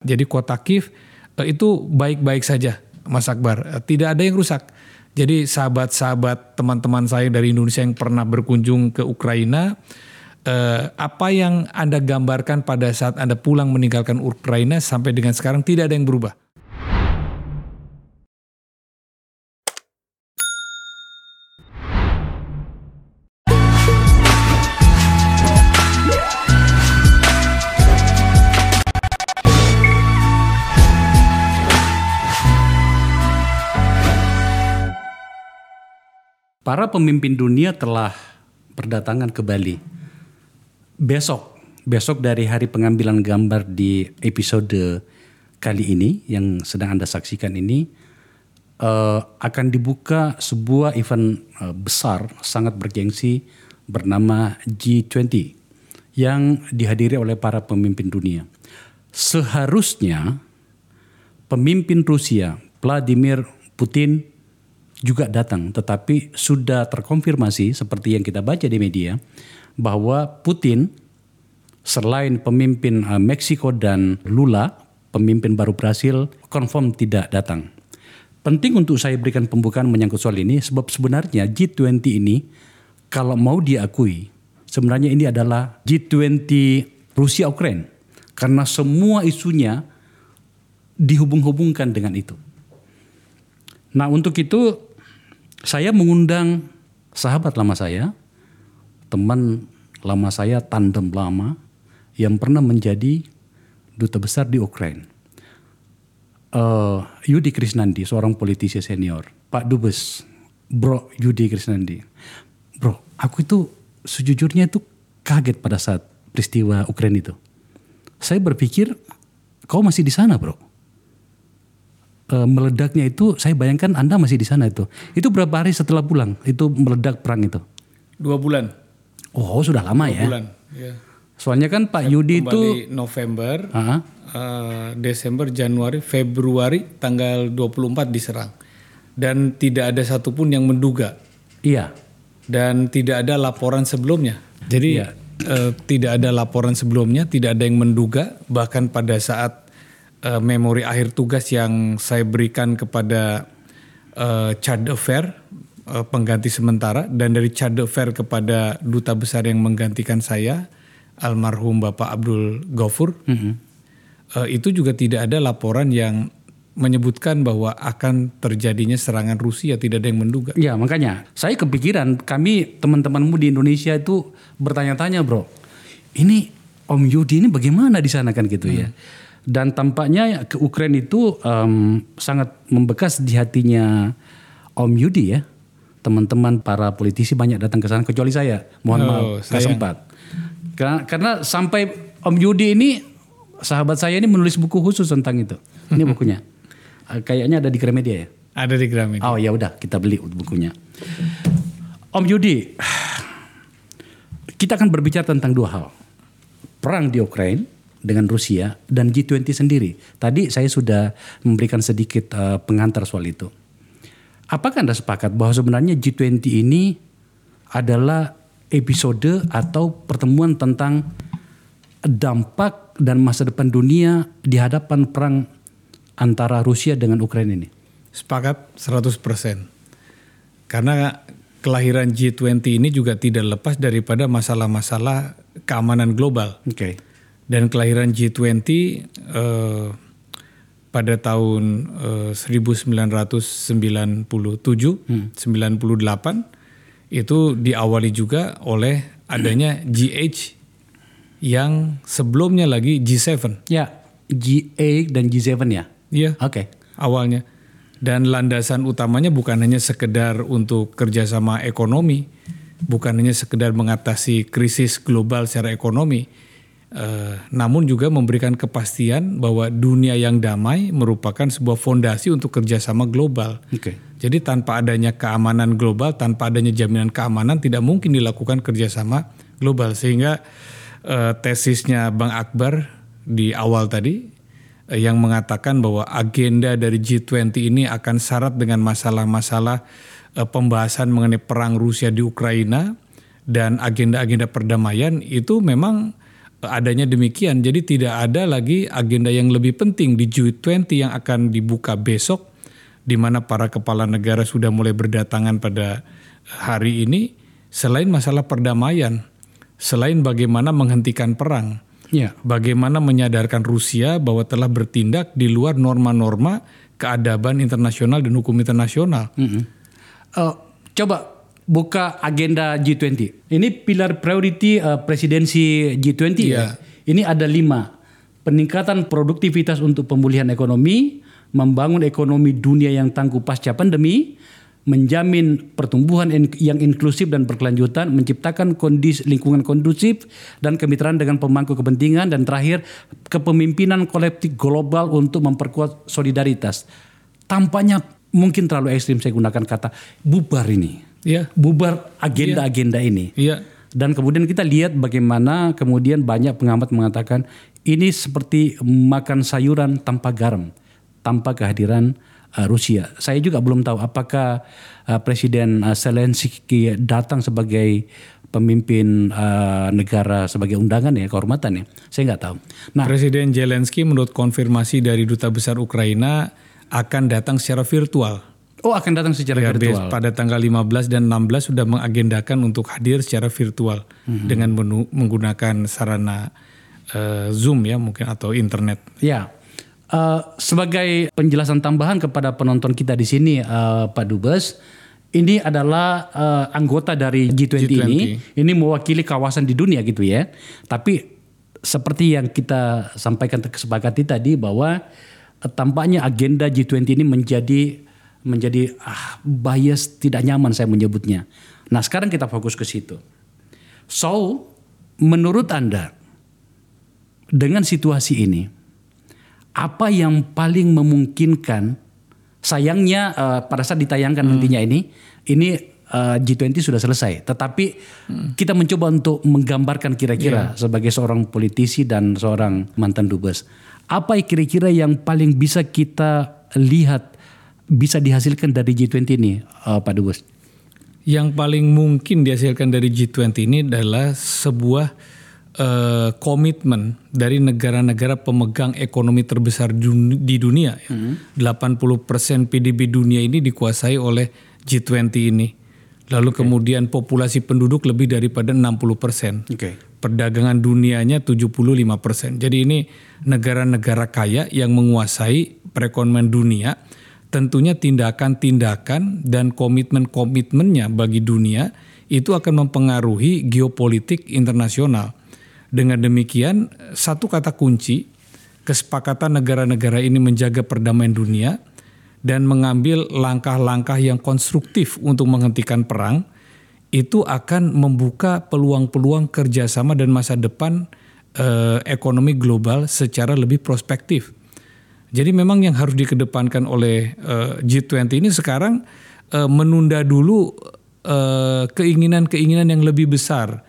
Jadi kota Kiev eh, itu baik-baik saja, Mas Akbar. Eh, tidak ada yang rusak. Jadi sahabat-sahabat teman-teman saya dari Indonesia yang pernah berkunjung ke Ukraina, eh, apa yang Anda gambarkan pada saat Anda pulang meninggalkan Ukraina sampai dengan sekarang tidak ada yang berubah. Para pemimpin dunia telah berdatangan ke Bali. Besok, besok dari hari pengambilan gambar di episode kali ini yang sedang Anda saksikan ini uh, akan dibuka sebuah event uh, besar sangat bergengsi bernama G20 yang dihadiri oleh para pemimpin dunia. Seharusnya pemimpin Rusia Vladimir Putin juga datang, tetapi sudah terkonfirmasi seperti yang kita baca di media bahwa Putin selain pemimpin uh, Meksiko dan Lula, pemimpin baru Brasil, confirm tidak datang. Penting untuk saya berikan pembukaan menyangkut soal ini sebab sebenarnya G20 ini kalau mau diakui sebenarnya ini adalah G20 Rusia Ukraina karena semua isunya dihubung-hubungkan dengan itu. Nah untuk itu saya mengundang sahabat lama saya, teman lama saya tandem lama yang pernah menjadi duta besar di Ukraina. Uh, Yudi Krisnandi, seorang politisi senior. Pak Dubes, Bro Yudi Krisnandi. Bro, aku itu sejujurnya itu kaget pada saat peristiwa Ukraina itu. Saya berpikir, kau masih di sana bro uh, meledaknya itu saya bayangkan Anda masih di sana itu. Itu berapa hari setelah pulang itu meledak perang itu? Dua bulan. Oh sudah lama Dua ya. bulan. Ya. Soalnya kan Pak Saya Yudi itu November, uh, uh, Desember, Januari, Februari tanggal 24 diserang. Dan tidak ada satupun yang menduga. iya Dan tidak ada laporan sebelumnya. Jadi Iya. eh, tidak ada laporan sebelumnya, tidak ada yang menduga. Bahkan pada saat eh, memori akhir tugas yang saya berikan kepada eh, Chad Affair, eh, pengganti sementara, dan dari Chad Affair kepada duta besar yang menggantikan saya, almarhum Bapak Abdul Gofur, Mhm. eh, itu juga tidak ada laporan yang menyebutkan bahwa akan terjadinya serangan Rusia, tidak ada yang menduga. Iya makanya saya kepikiran kami teman-temanmu di Indonesia itu bertanya-tanya bro, ini Om Yudi ini bagaimana di sana kan gitu ya? Dan tampaknya ke Ukraina itu em, sangat membekas di hatinya Om Yudi ya. Teman-teman para politisi banyak datang ke sana kecuali saya. Mohon Oh, maaf nggak sayang. sempat. Karena, karena sampai Om Yudi ini sahabat saya ini menulis buku khusus tentang itu. Ini bukunya. Eh, Kayaknya ada di Gramedia ya. Ada di Gramedia. Oh ya udah kita beli bukunya. Om Yudi, kita akan berbicara tentang dua hal. Perang di Ukraina dengan Rusia dan G20 sendiri. Tadi saya sudah memberikan sedikit eh, pengantar soal itu. Apakah Anda sepakat bahwa sebenarnya G20 ini adalah episode atau pertemuan tentang dampak dan masa depan dunia di hadapan perang antara Rusia dengan Ukraina ini? Sepakat 100%. Karena kelahiran G20 ini juga tidak lepas daripada masalah-masalah keamanan global. Oke. Dan kelahiran G20 eh, pada tahun eh, 1997, 98 itu diawali juga oleh adanya GH yang sebelumnya lagi G7. Ya, G8 dan G7 ya. Iya. Oke. awalnya. Dan landasan utamanya bukan hanya sekedar untuk kerjasama ekonomi, bukan hanya sekedar mengatasi krisis global secara ekonomi, eh, namun juga memberikan kepastian bahwa dunia yang damai merupakan sebuah fondasi untuk kerjasama global. Oke. Jadi tanpa adanya keamanan global, tanpa adanya jaminan keamanan, tidak mungkin dilakukan kerjasama global. Sehingga eh, tesisnya Bang Akbar di awal tadi eh, yang mengatakan bahwa agenda dari G20 ini akan syarat dengan masalah-masalah eh, pembahasan mengenai perang Rusia di Ukraina dan agenda-agenda perdamaian itu memang adanya demikian. Jadi tidak ada lagi agenda yang lebih penting di G20 yang akan dibuka besok di mana para kepala negara sudah mulai berdatangan pada hari ini selain masalah perdamaian, selain bagaimana menghentikan perang. Ya. Bagaimana menyadarkan Rusia bahwa telah bertindak di luar norma-norma keadaban internasional dan hukum internasional. Mm-mm. Uh, coba buka agenda G20. Ini pilar priority uh, presidensi G20 ya. Iya. Ini ada lima. Peningkatan produktivitas untuk pemulihan ekonomi, membangun ekonomi dunia yang tangguh pasca pandemi, menjamin pertumbuhan in- yang inklusif dan berkelanjutan, menciptakan kondisi lingkungan kondusif dan kemitraan dengan pemangku kepentingan dan terakhir kepemimpinan kolektif global untuk memperkuat solidaritas. Tampaknya mungkin terlalu ekstrim saya gunakan kata bubar ini. Iya, Bubar agenda-agenda ini. iya. Dan kemudian kita lihat bagaimana kemudian banyak pengamat mengatakan ini seperti makan sayuran tanpa garam, tanpa kehadiran uh, Rusia. Saya juga belum tahu apakah uh, Presiden uh, Zelensky datang sebagai pemimpin uh, negara sebagai undangan ya kehormatan ya. Saya nggak tahu. Nah, Presiden Zelensky menurut konfirmasi dari duta besar Ukraina akan datang secara virtual. Oh akan datang secara Ya, virtual. pada tanggal 15 dan 16 sudah mengagendakan untuk hadir secara virtual Mhm. dengan menu- menggunakan sarana eh, Zoom ya mungkin atau internet. Ya, Eh, sebagai penjelasan tambahan kepada penonton kita di sini, eh, Pak Dubes, ini adalah eh, anggota dari G20, ini, ini mewakili kawasan di dunia gitu ya. Tapi seperti yang kita sampaikan kesepakati tadi bahwa eh, tampaknya agenda G20 ini menjadi menjadi ah, bias tidak nyaman saya menyebutnya. Nah sekarang kita fokus ke situ. So, menurut Anda dengan situasi ini, apa yang paling memungkinkan sayangnya eh, pada saat ditayangkan nantinya ini ini eh, G20 sudah selesai. Tetapi kita mencoba untuk menggambarkan kira-kira sebagai seorang politisi dan seorang mantan dubes. Apa kira-kira yang paling bisa kita lihat bisa dihasilkan dari G20 ini eh, Pak dubes Yang paling mungkin dihasilkan dari G20 ini adalah sebuah eh, komitmen dari negara-negara pemegang ekonomi terbesar dun- di dunia. Ya. 80% PDB dunia ini dikuasai oleh G20 ini. Lalu kemudian populasi penduduk lebih daripada 60%. Oke. Perdagangan dunianya 75%. Jadi ini negara-negara kaya yang menguasai perekonomian dunia. Tentunya tindakan-tindakan dan komitmen-komitmennya bagi dunia itu akan mempengaruhi geopolitik internasional. Dengan demikian, satu kata kunci kesepakatan negara-negara ini menjaga perdamaian dunia dan mengambil langkah-langkah yang konstruktif untuk menghentikan perang itu akan membuka peluang-peluang kerjasama dan masa depan eh, ekonomi global secara lebih prospektif. Jadi memang yang harus dikedepankan oleh eh, G20 ini sekarang eh, menunda dulu eh, keinginan-keinginan yang lebih besar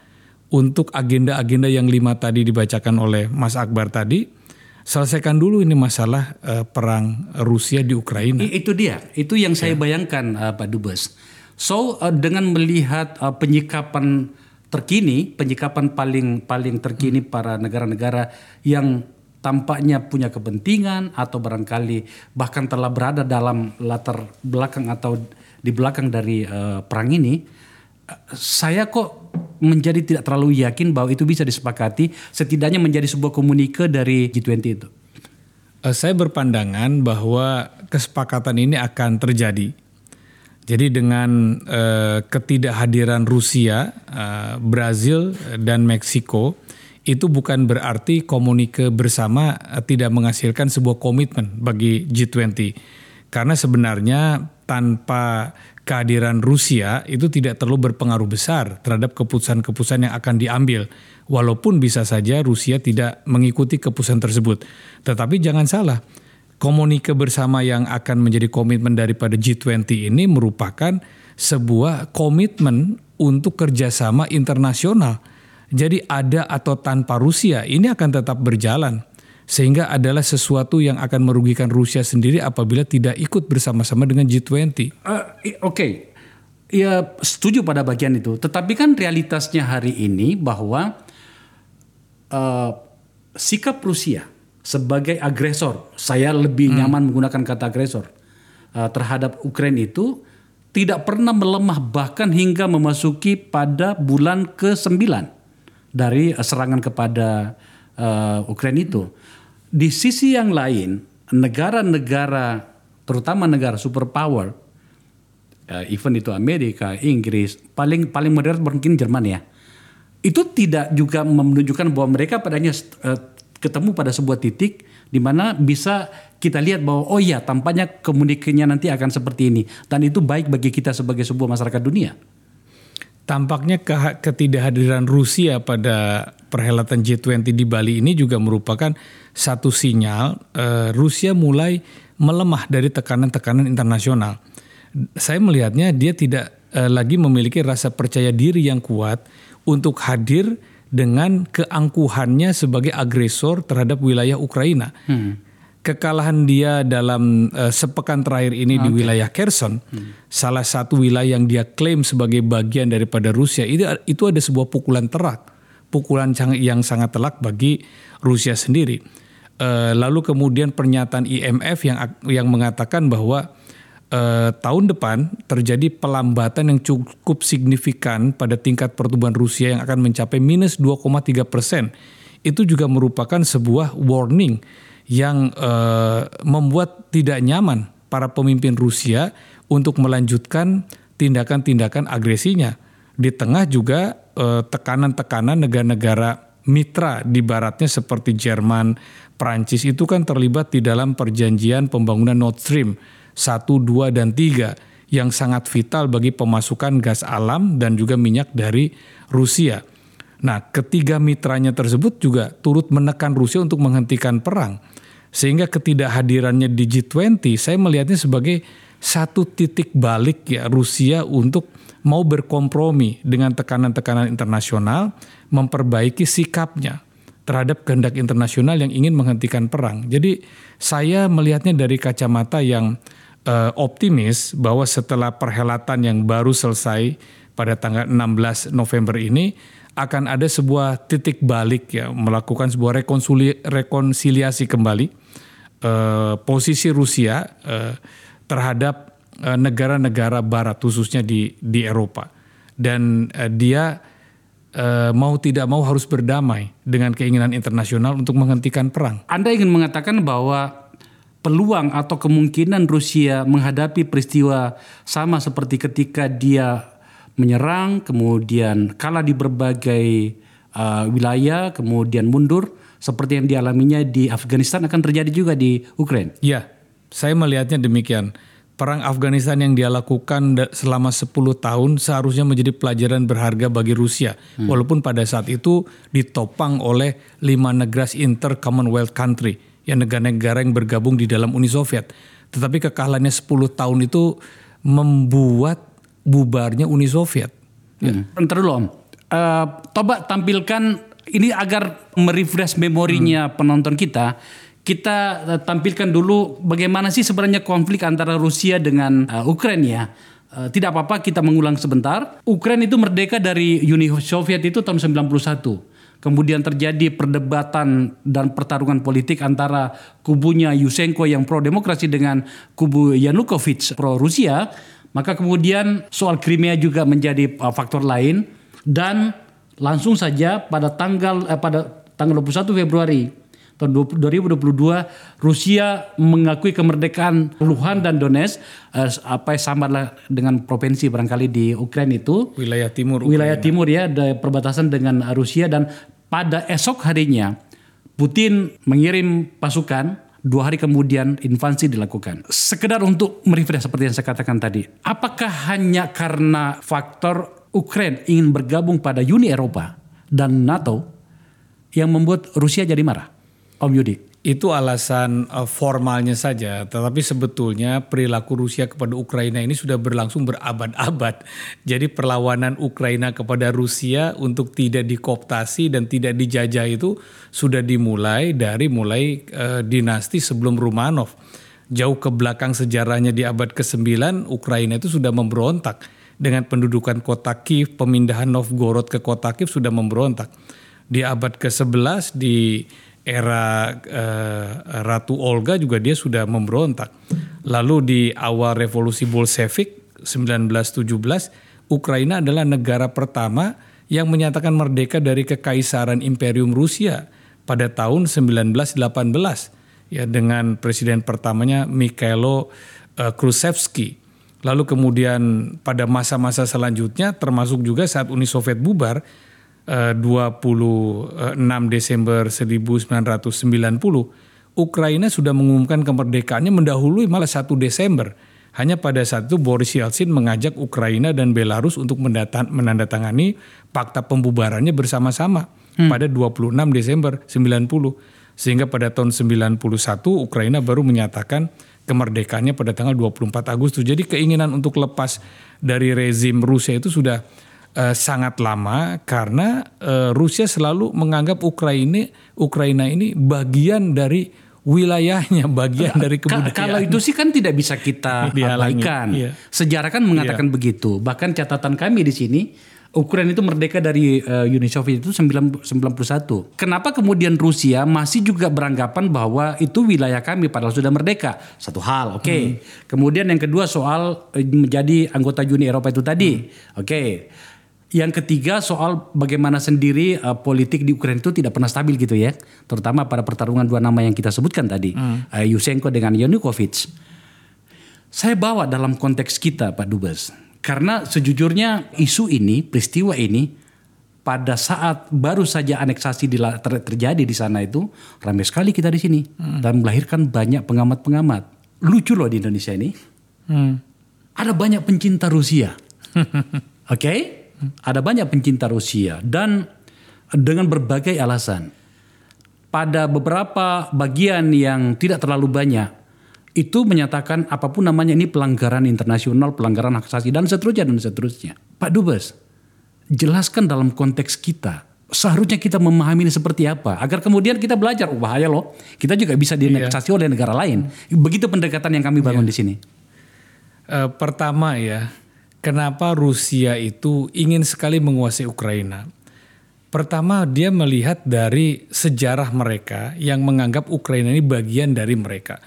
untuk agenda-agenda yang lima tadi dibacakan oleh Mas Akbar tadi. Selesaikan dulu ini masalah perang Rusia di Ukraina. Itu dia, itu yang saya bayangkan uh, Pak Dubes. So uh, dengan melihat uh, penyikapan terkini, penyikapan paling paling terkini para negara-negara yang tampaknya punya kepentingan atau barangkali bahkan telah berada dalam latar belakang atau di belakang dari uh, perang ini, uh, saya kok menjadi tidak terlalu yakin bahwa itu bisa disepakati, setidaknya menjadi sebuah komunike dari G20 itu. Eh, saya berpandangan bahwa kesepakatan ini akan terjadi. Jadi dengan eh, ketidakhadiran Rusia, eh, Brazil dan Meksiko itu bukan berarti komunike bersama eh, tidak menghasilkan sebuah komitmen bagi G20. Karena sebenarnya tanpa kehadiran Rusia itu tidak terlalu berpengaruh besar terhadap keputusan-keputusan yang akan diambil. Walaupun bisa saja Rusia tidak mengikuti keputusan tersebut. Tetapi jangan salah, komunike bersama yang akan menjadi komitmen daripada G20 ini merupakan sebuah komitmen untuk kerjasama internasional. Jadi ada atau tanpa Rusia ini akan tetap berjalan. Sehingga adalah sesuatu yang akan merugikan Rusia sendiri apabila tidak ikut bersama-sama dengan G20. Eh, i- Oke, ya setuju pada bagian itu. Tetapi kan realitasnya hari ini bahwa uh, sikap Rusia sebagai agresor, saya lebih nyaman menggunakan kata agresor uh, terhadap Ukraina itu tidak pernah melemah bahkan hingga memasuki pada bulan ke-9 dari uh, serangan kepada uh, Ukraina itu. Di sisi yang lain, negara-negara terutama negara superpower uh, even itu Amerika, Inggris, paling paling modern mungkin Jerman ya. Itu tidak juga menunjukkan bahwa mereka padanya uh, ketemu pada sebuah titik di mana bisa kita lihat bahwa oh iya tampaknya komunikasinya nanti akan seperti ini dan itu baik bagi kita sebagai sebuah masyarakat dunia. Tampaknya ke ketidakhadiran Rusia pada perhelatan G20 di Bali ini juga merupakan satu sinyal uh, Rusia mulai melemah dari tekanan-tekanan internasional. Saya melihatnya dia tidak uh, lagi memiliki rasa percaya diri yang kuat untuk hadir dengan keangkuhannya sebagai agresor terhadap wilayah Ukraina. Hmm. Kekalahan dia dalam uh, sepekan terakhir ini okay. di wilayah Kherson, hmm. salah satu wilayah yang dia klaim sebagai bagian daripada Rusia, itu itu ada sebuah pukulan terak, pukulan yang sangat telak bagi Rusia sendiri. Uh, lalu kemudian pernyataan IMF yang yang mengatakan bahwa eh, tahun depan terjadi pelambatan yang cukup signifikan pada tingkat pertumbuhan Rusia yang akan mencapai minus 2,3 persen. Itu juga merupakan sebuah warning yang eh, membuat tidak nyaman para pemimpin Rusia untuk melanjutkan tindakan-tindakan agresinya. Di tengah juga eh, tekanan-tekanan negara-negara mitra di baratnya seperti Jerman, Prancis itu kan terlibat di dalam perjanjian pembangunan Nord Stream 1, 2, dan 3 yang sangat vital bagi pemasukan gas alam dan juga minyak dari Rusia. Nah, ketiga mitranya tersebut juga turut menekan Rusia untuk menghentikan perang. Sehingga ketidakhadirannya di G20 saya melihatnya sebagai satu titik balik ya Rusia untuk mau berkompromi dengan tekanan-tekanan internasional, memperbaiki sikapnya terhadap kehendak internasional yang ingin menghentikan perang. Jadi saya melihatnya dari kacamata yang uh, optimis bahwa setelah perhelatan yang baru selesai pada tanggal 16 November ini akan ada sebuah titik balik ya melakukan sebuah rekonsili rekonsiliasi kembali uh, posisi Rusia uh, terhadap negara-negara uh, Barat khususnya di di Eropa dan dia mau tidak mau harus berdamai dengan keinginan internasional untuk menghentikan perang. Anda ingin mengatakan bahwa peluang atau kemungkinan Rusia menghadapi peristiwa sama seperti ketika dia menyerang, kemudian kalah di berbagai uh, wilayah, kemudian mundur, seperti yang dialaminya di Afghanistan akan terjadi juga di Ukraina. Ya, saya melihatnya demikian. Perang Afghanistan yang dia lakukan selama 10 tahun seharusnya menjadi pelajaran berharga bagi Rusia. Hmm. Walaupun pada saat itu ditopang oleh lima negara inter Commonwealth country ya negara-negara yang bergabung di dalam Uni Soviet. Tetapi kekalahannya 10 tahun itu membuat bubarnya Uni Soviet. Ya. Hmm. Bentar dulu Om. Uh, coba tampilkan ini agar merefresh memorinya hmm. penonton kita. Kita uh, tampilkan dulu bagaimana sih sebenarnya konflik antara Rusia dengan uh, Ukraina ya. Uh, tidak apa-apa kita mengulang sebentar. Ukraina itu merdeka dari Uni Soviet itu tahun 91 kemudian terjadi perdebatan dan pertarungan politik antara kubunya Yushchenko yang pro demokrasi dengan kubu Yanukovych pro Rusia, maka kemudian soal Crimea juga menjadi uh, faktor lain dan langsung saja pada tanggal eh, pada tanggal 21 Februari tahun 2022 Rusia mengakui kemerdekaan Luhan dan Donetsk eh, apa sama dengan provinsi barangkali di Ukraina itu wilayah timur Ukraina. wilayah timur ya ada perbatasan dengan Rusia dan pada esok harinya Putin mengirim pasukan dua hari kemudian invasi dilakukan. Sekedar untuk merefresh seperti yang saya katakan tadi. Apakah hanya karena faktor Ukraina ingin bergabung pada Uni Eropa dan NATO yang membuat Rusia jadi marah? Om Yudi. Itu alasan uh, formalnya saja, tetapi sebetulnya perilaku Rusia kepada Ukraina ini sudah berlangsung berabad-abad. Jadi perlawanan Ukraina kepada Rusia untuk tidak dikooptasi dan tidak dijajah itu sudah dimulai dari mulai uh, dinasti sebelum Romanov. Jauh ke belakang sejarahnya di abad ke-9 Ukraina itu sudah memberontak dengan pendudukan kota Kiev, pemindahan Novgorod ke kota Kiev sudah memberontak Di abad ke-11 di era uh, Ratu Olga juga dia sudah memberontak. Lalu di awal revolusi Bolshevik 1917 Ukraina adalah negara pertama yang menyatakan merdeka dari kekaisaran Imperium Rusia pada tahun 1918 ya dengan presiden pertamanya Mikhailo uh, Khrushchevsky. Lalu kemudian pada masa-masa selanjutnya termasuk juga saat Uni Soviet bubar 26 eh, Desember 1990 Ukraina sudah mengumumkan kemerdekaannya mendahului malah 1 Desember. Hanya pada saat itu Boris Yeltsin mengajak Ukraina dan Belarus untuk menandatangani fakta pembubarannya bersama-sama hmm. pada 26 Desember 90. Sehingga pada tahun 91 Ukraina baru menyatakan kemerdekaannya pada tanggal 24 Agustus. Jadi keinginan untuk lepas dari rezim Rusia itu sudah uh, sangat lama karena uh, Rusia selalu menganggap Ukraina Ukraina ini bagian dari wilayahnya, bagian dari kebudayaan. Kalau itu sih kan tidak bisa kita abaikan. Iya. Sejarah kan mengatakan iya. begitu. Bahkan catatan kami di sini Ukraina itu merdeka dari uh, Uni Soviet itu 91. Kenapa kemudian Rusia masih juga beranggapan bahwa itu wilayah kami padahal sudah merdeka? Satu hal, oke. Okay. Hmm. Kemudian yang kedua soal menjadi anggota Uni Eropa itu tadi. Hmm. Oke. Okay. Yang ketiga soal bagaimana sendiri uh, politik di Ukraina itu tidak pernah stabil gitu ya, terutama pada pertarungan dua nama yang kita sebutkan tadi, hmm. uh, Yushchenko dengan Yanukovych. Saya bawa dalam konteks kita, Pak Dubes, karena sejujurnya isu ini, peristiwa ini, pada saat baru saja aneksasi ter terjadi di sana itu ramai sekali kita di sini hmm. dan melahirkan banyak pengamat-pengamat. Lucu loh di Indonesia ini. Hmm. Ada banyak pencinta Rusia. Oke? Okay? Ada banyak pencinta Rusia dan dengan berbagai alasan. Pada beberapa bagian yang tidak terlalu banyak itu menyatakan apa pun namanya ini pelanggaran internasional, pelanggaran hak asasi dan seterusnya dan seterusnya. Pak Dubes, jelaskan dalam konteks kita. Seharusnya kita memahami ini seperti apa agar kemudian kita belajar oh bahaya loh. Kita juga bisa dineksasi iya. oleh negara lain. Begitu pendekatan yang kami bangun iya. di sini. Uh, pertama ya, kenapa Rusia itu ingin sekali menguasai Ukraina. Pertama, dia melihat dari sejarah mereka yang menganggap Ukraina ini bagian dari mereka.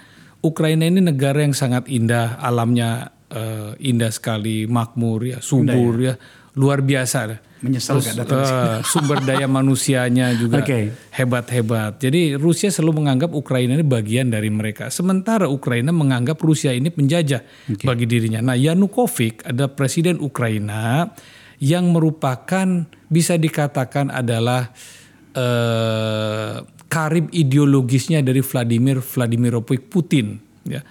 Ukraina ini negara yang sangat indah, alamnya uh, indah sekali, makmur ya, subur ya. ya, luar biasa menyesal Terus, datang uh, sumber daya manusianya juga hebat-hebat. Jadi Rusia selalu menganggap Ukraina ini bagian dari mereka. Sementara Ukraina menganggap Rusia ini penjajah okay. bagi dirinya. Nah, Yanukovych ada presiden Ukraina yang merupakan bisa dikatakan adalah uh, karib ideologisnya dari Vladimir Vladimirovich Putin ya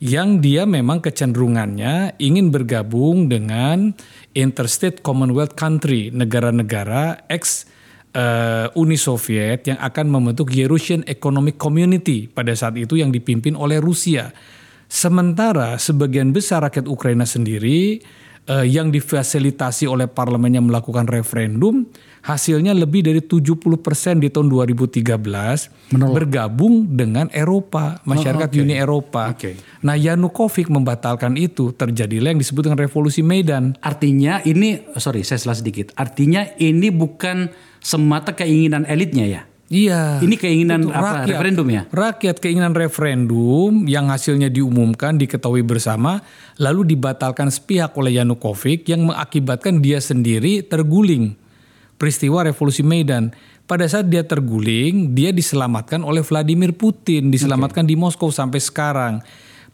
yang dia memang kecenderungannya ingin bergabung dengan interstate Commonwealth country, negara-negara ex uh, Uni Soviet yang akan membentuk Eurasian Economic Community pada saat itu yang dipimpin oleh Rusia. Sementara sebagian besar rakyat Ukraina sendiri uh, yang difasilitasi oleh parlemen yang melakukan referendum hasilnya lebih dari 70% di tahun 2013 Menolak. bergabung dengan Eropa, masyarakat oh, okay. Uni Eropa. Okay. Nah, Yanukovych membatalkan itu, terjadilah yang disebut dengan revolusi Medan. Artinya ini sorry, saya salah sedikit. Artinya ini bukan semata keinginan elitnya ya. Iya. Ini keinginan apa? Rakyat, referendum ya? Rakyat keinginan referendum yang hasilnya diumumkan, diketahui bersama, lalu dibatalkan sepihak oleh Yanukovych yang mengakibatkan dia sendiri terguling peristiwa revolusi Medan. Pada saat dia terguling, dia diselamatkan oleh Vladimir Putin, diselamatkan okay. di Moskow sampai sekarang.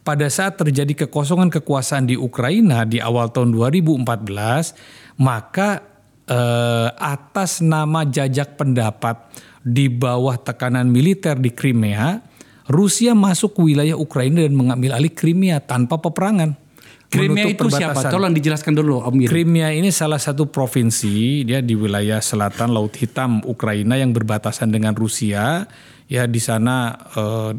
Pada saat terjadi kekosongan kekuasaan di Ukraina di awal tahun 2014, maka eh, atas nama jajak pendapat di bawah tekanan militer di Crimea, Rusia masuk ke wilayah Ukraina dan mengambil alih Crimea tanpa peperangan. Crimea itu siapa? Tolong dijelaskan dulu Om Mir. Crimea ini salah satu provinsi dia di wilayah selatan Laut Hitam Ukraina yang berbatasan dengan Rusia. Ya di sana eh,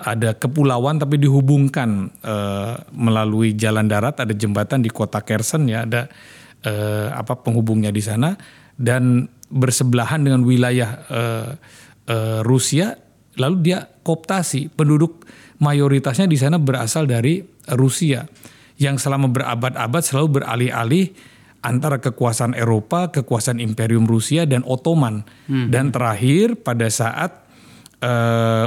ada kepulauan tapi dihubungkan eh, melalui jalan darat ada jembatan di kota Kherson ya ada eh, apa penghubungnya di sana dan bersebelahan dengan wilayah eh, eh, Rusia lalu dia kooptasi penduduk mayoritasnya di sana berasal dari Rusia yang selama berabad-abad selalu beralih-alih antara kekuasaan Eropa, kekuasaan Imperium Rusia dan Ottoman. Dan terakhir pada saat eh,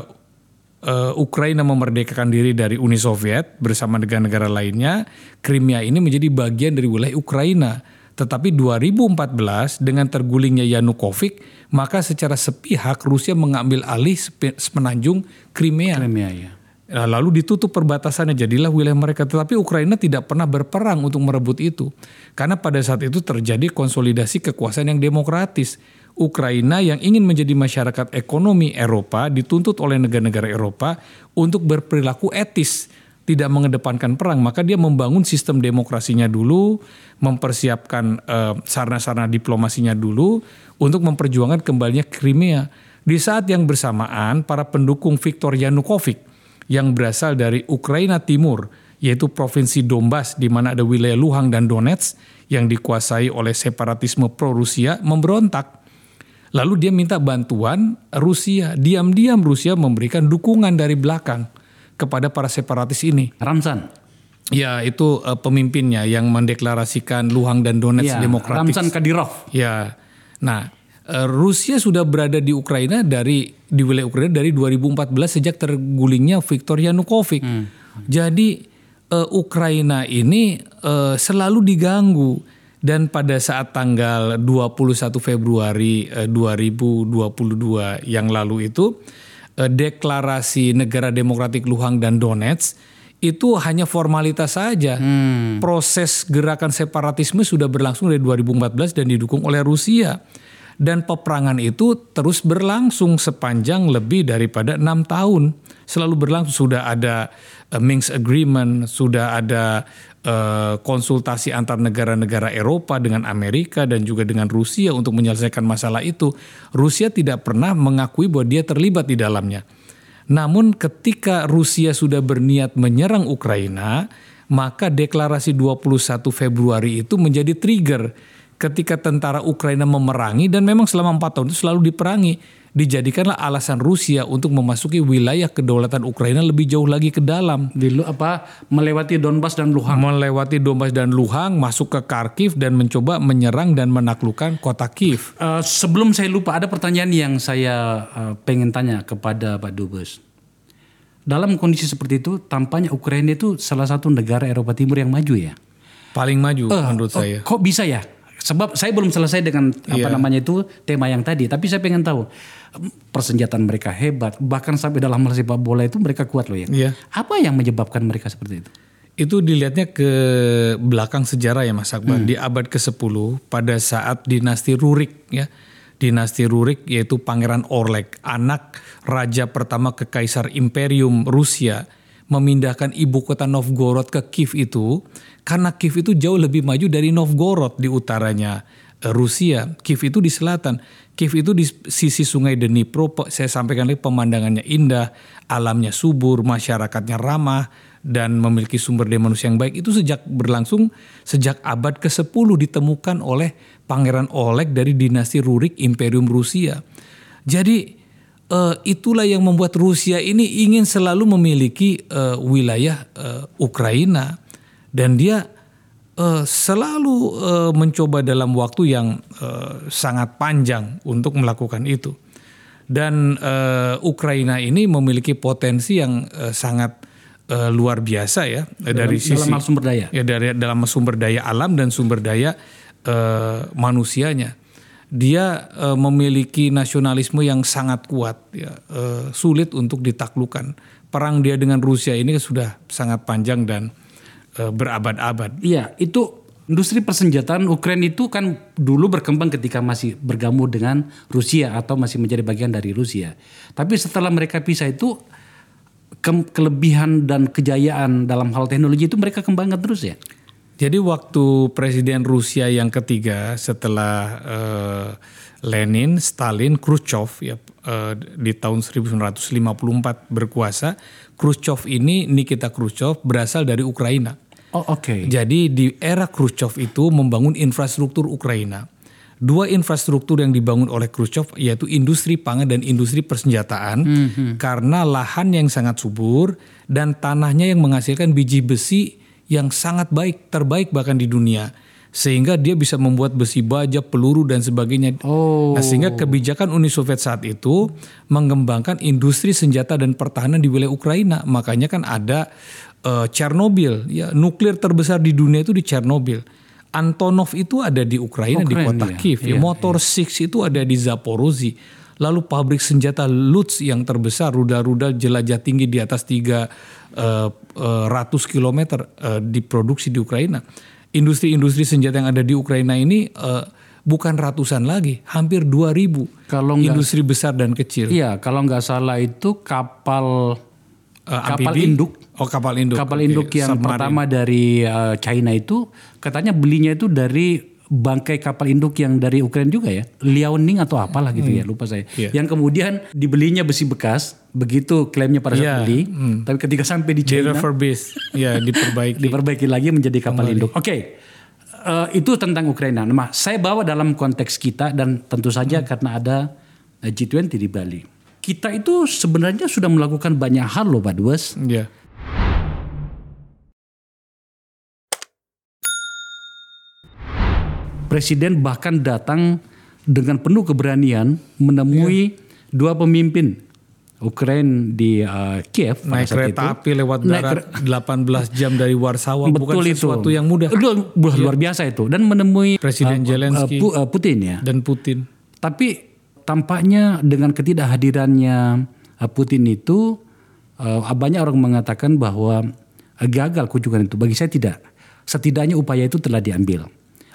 eh, Ukraina memerdekakan diri dari Uni Soviet bersama negara-negara lainnya, Crimea ini menjadi bagian dari wilayah Ukraina. Tetapi 2014 dengan tergulingnya Yanukovych, maka secara sepihak Rusia mengambil alih semenanjung Crimea. Crimea ya. Nah, lalu ditutup perbatasannya jadilah wilayah mereka. Tetapi Ukraina tidak pernah berperang untuk merebut itu. Karena pada saat itu terjadi konsolidasi kekuasaan yang demokratis. Ukraina yang ingin menjadi masyarakat ekonomi Eropa dituntut oleh negara-negara Eropa untuk berperilaku etis tidak mengedepankan perang. Maka dia membangun sistem demokrasinya dulu mempersiapkan eh, sarana-sarana diplomasinya dulu untuk memperjuangkan kembalinya Crimea di saat yang bersamaan para pendukung Viktor Yanukovych yang berasal dari Ukraina Timur, yaitu provinsi Donbas di mana ada wilayah Luhang dan Donetsk yang dikuasai oleh separatisme pro-Rusia memberontak. Lalu dia minta bantuan Rusia. Diam-diam Rusia memberikan dukungan dari belakang kepada para separatis ini. Ramzan. Ya, itu eh, pemimpinnya yang mendeklarasikan Luhang dan Donetsk Ya, demokratis. Ramzan Kadyrov. Ya, nah Rusia sudah berada di Ukraina dari di wilayah Ukraina dari 2014 sejak tergulingnya Viktor Yanukovych. Jadi eh, Ukraina ini eh, selalu diganggu dan pada saat tanggal 21 Februari eh, 2022 yang lalu itu eh, deklarasi negara demokratik Luhang dan Donetsk itu hanya formalitas saja. Proses gerakan separatisme sudah berlangsung dari 2014 dan didukung oleh Rusia. Dan peperangan itu terus berlangsung sepanjang lebih daripada enam tahun. Selalu berlangsung sudah ada eh, Minsk Agreement, sudah ada eh, konsultasi antar negara-negara Eropa dengan Amerika dan juga dengan Rusia untuk menyelesaikan masalah itu. Rusia tidak pernah mengakui bahwa dia terlibat di dalamnya. Namun ketika Rusia sudah berniat menyerang Ukraina, maka deklarasi 21 Februari itu menjadi trigger ketika tentara Ukraina memerangi dan memang selama empat tahun itu selalu diperangi. Dijadikanlah alasan Rusia untuk memasuki wilayah kedaulatan Ukraina lebih jauh lagi ke dalam. Di apa melewati Donbas dan Luhang. Melewati Donbas dan Luhang, masuk ke Kharkiv dan mencoba menyerang dan menaklukkan kota Kiev. Eh, sebelum saya lupa ada pertanyaan yang saya eh, pengen tanya kepada Pak Dubes. Dalam kondisi seperti itu, tampaknya Ukraina itu salah satu negara Eropa Timur yang maju ya. Paling maju Eh, menurut oh, saya. Kok bisa ya? Sebab saya belum selesai dengan apa Iya. namanya itu tema yang tadi, tapi saya pengen tahu persenjataan mereka hebat, bahkan sampai dalam hal sepak bola itu mereka kuat loh ya. Iya. Apa yang menyebabkan mereka seperti itu? Itu dilihatnya ke belakang sejarah ya Mas Akbar. Di abad ke-10 pada saat dinasti Rurik ya. Dinasti Rurik yaitu Pangeran Orlek, anak raja pertama kekaisar Imperium Rusia memindahkan ibu kota Novgorod ke Kiev itu karena Kiev itu jauh lebih maju dari Novgorod di utaranya eh, Rusia. Kiev itu di selatan. Kiev itu di sisi sungai Dnipro. Saya sampaikan lagi pemandangannya indah, alamnya subur, masyarakatnya ramah dan memiliki sumber daya manusia yang baik. Itu sejak berlangsung sejak abad ke-10 ditemukan oleh Pangeran Oleg dari dinasti Rurik Imperium Rusia. Jadi eh, itulah yang membuat Rusia ini ingin selalu memiliki eh, wilayah eh, Ukraina dan dia eh, selalu eh, mencoba dalam waktu yang eh, sangat panjang untuk melakukan itu. Dan eh, Ukraina ini memiliki potensi yang eh, sangat eh, luar biasa ya dari sisi dalam sumber daya. ya dari dalam sumber daya alam dan sumber daya eh, manusianya. Dia eh, memiliki nasionalisme yang sangat kuat, ya, eh, sulit untuk ditaklukkan. Perang dia dengan Rusia ini sudah sangat panjang dan eh, berabad-abad. Iya, itu industri persenjataan Ukraina itu kan dulu berkembang ketika masih bergabung dengan Rusia atau masih menjadi bagian dari Rusia. Tapi setelah mereka pisah itu ke- kelebihan dan kejayaan dalam hal teknologi itu mereka kembangkan terus ya. Jadi waktu Presiden Rusia yang ketiga setelah eh, Lenin, Stalin, Khrushchev ya eh, di tahun 1954 berkuasa, Khrushchev ini Nikita Khrushchev berasal dari Ukraina. Oh oke. Jadi di era Khrushchev itu membangun infrastruktur Ukraina. Dua infrastruktur yang dibangun oleh Khrushchev yaitu industri pangan dan industri persenjataan karena lahan yang sangat subur dan tanahnya yang menghasilkan biji besi yang sangat baik, terbaik bahkan di dunia. sehingga dia bisa membuat besi baja, peluru dan sebagainya. Oh. Nah, sehingga kebijakan Uni Soviet saat itu mengembangkan industri senjata dan pertahanan di wilayah Ukraina. Makanya kan ada uh, Chernobyl, ya nuklir terbesar di dunia itu di Chernobyl. Antonov itu ada di Ukraina Oh, di kota iya. Kiev, ya. Motor Six itu ada di Zaporozhye. Lalu pabrik senjata Lutz yang terbesar, rudal-rudal jelajah tinggi di atas 3 ratus kilometer eh, diproduksi di Ukraina. Industri-industri senjata yang ada di Ukraina ini eh, bukan ratusan lagi, hampir 2000 Kalau nggak industri besar dan kecil. Iya, kalau nggak salah itu kapal Eh, kapal induk Oh kapal induk. kapal induk yang submarine. pertama dari uh, China itu katanya belinya itu dari bangkai kapal induk yang dari Ukraina juga ya, Liaoning atau apalah gitu ya, lupa saya. Iya. Yang kemudian dibelinya besi bekas, begitu klaimnya pada saat Iya, beli, tapi ketika sampai di China refurbish, ya diperbaiki. diperbaiki lagi menjadi kapal induk. Oke. Eh, itu tentang Ukraina. Nah, saya bawa dalam konteks kita dan tentu saja karena ada eh, G20 di Bali. Kita itu sebenarnya sudah melakukan banyak hal loh Pak Dues. Ya. Presiden bahkan datang dengan penuh keberanian menemui dua pemimpin Ukraina di uh, Kiev pada Naik saat kereta itu. api lewat Naik darat 18 jam dari Warsawa bukan Betul itu. sesuatu yang mudah. Luar, luar- luar biasa itu dan menemui Presiden uh, Zelensky. uh, uh, Putin ya. Dan Putin. Tapi tampaknya dengan ketidakhadirannya uh, Putin itu uh, banyak orang mengatakan bahwa uh, gagal kunjungan itu. Bagi saya tidak. Setidaknya upaya itu telah diambil.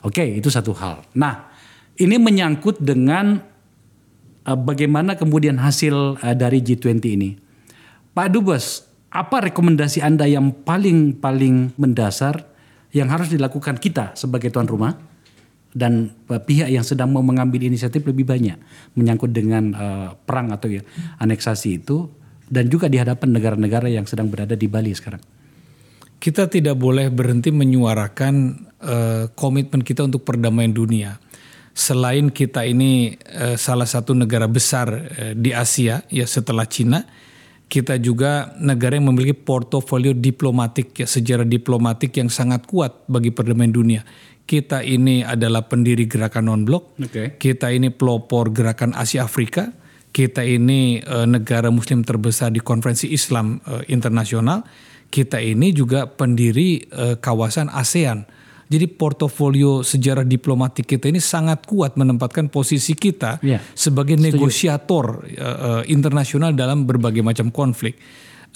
Oke, itu satu hal. Nah, ini menyangkut dengan uh, bagaimana kemudian hasil uh, dari G20 ini. Pak Dubes, apa rekomendasi Anda yang paling paling mendasar yang harus dilakukan kita sebagai tuan rumah dan uh, pihak yang sedang mau mengambil inisiatif lebih banyak menyangkut dengan uh, perang atau ya aneksasi itu dan juga di hadapan negara-negara yang sedang berada di Bali sekarang. Kita tidak boleh berhenti menyuarakan eh, komitmen kita untuk perdamaian dunia. Selain kita ini eh, salah satu negara besar eh, di Asia ya setelah Cina, kita juga negara yang memiliki portofolio diplomatik ya sejarah diplomatik yang sangat kuat bagi perdamaian dunia. Kita ini adalah pendiri gerakan non-blok. Oke. Kita ini pelopor gerakan Asia Afrika. Kita ini eh, negara muslim terbesar di konferensi Islam eh, internasional. Kita ini juga pendiri eh, kawasan ASEAN. Jadi portofolio sejarah diplomatik kita ini sangat kuat menempatkan posisi kita Iya, sebagai negosiator eh, eh, internasional dalam berbagai macam konflik.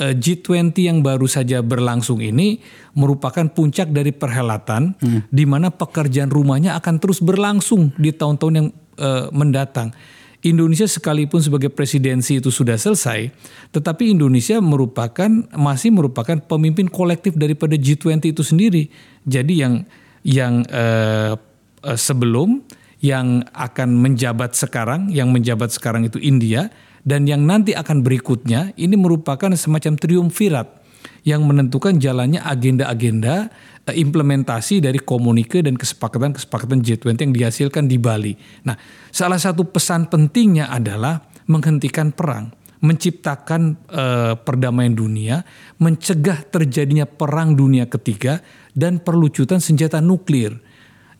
Eh, G20 yang baru saja berlangsung ini merupakan puncak dari perhelatan di mana pekerjaan rumahnya akan terus berlangsung di tahun-tahun yang eh, mendatang. Indonesia sekalipun sebagai presidensi itu sudah selesai, tetapi Indonesia merupakan masih merupakan pemimpin kolektif daripada G20 itu sendiri. Jadi yang yang eh, eh, sebelum yang akan menjabat sekarang, yang menjabat sekarang itu India dan yang nanti akan berikutnya ini merupakan semacam triumvirat yang menentukan jalannya agenda-agenda eh, implementasi dari komunike dan kesepakatan-kesepakatan G20 yang dihasilkan di Bali. Nah, salah satu pesan pentingnya adalah menghentikan perang, menciptakan eh, perdamaian dunia, mencegah terjadinya perang dunia ketiga dan perlucutan senjata nuklir.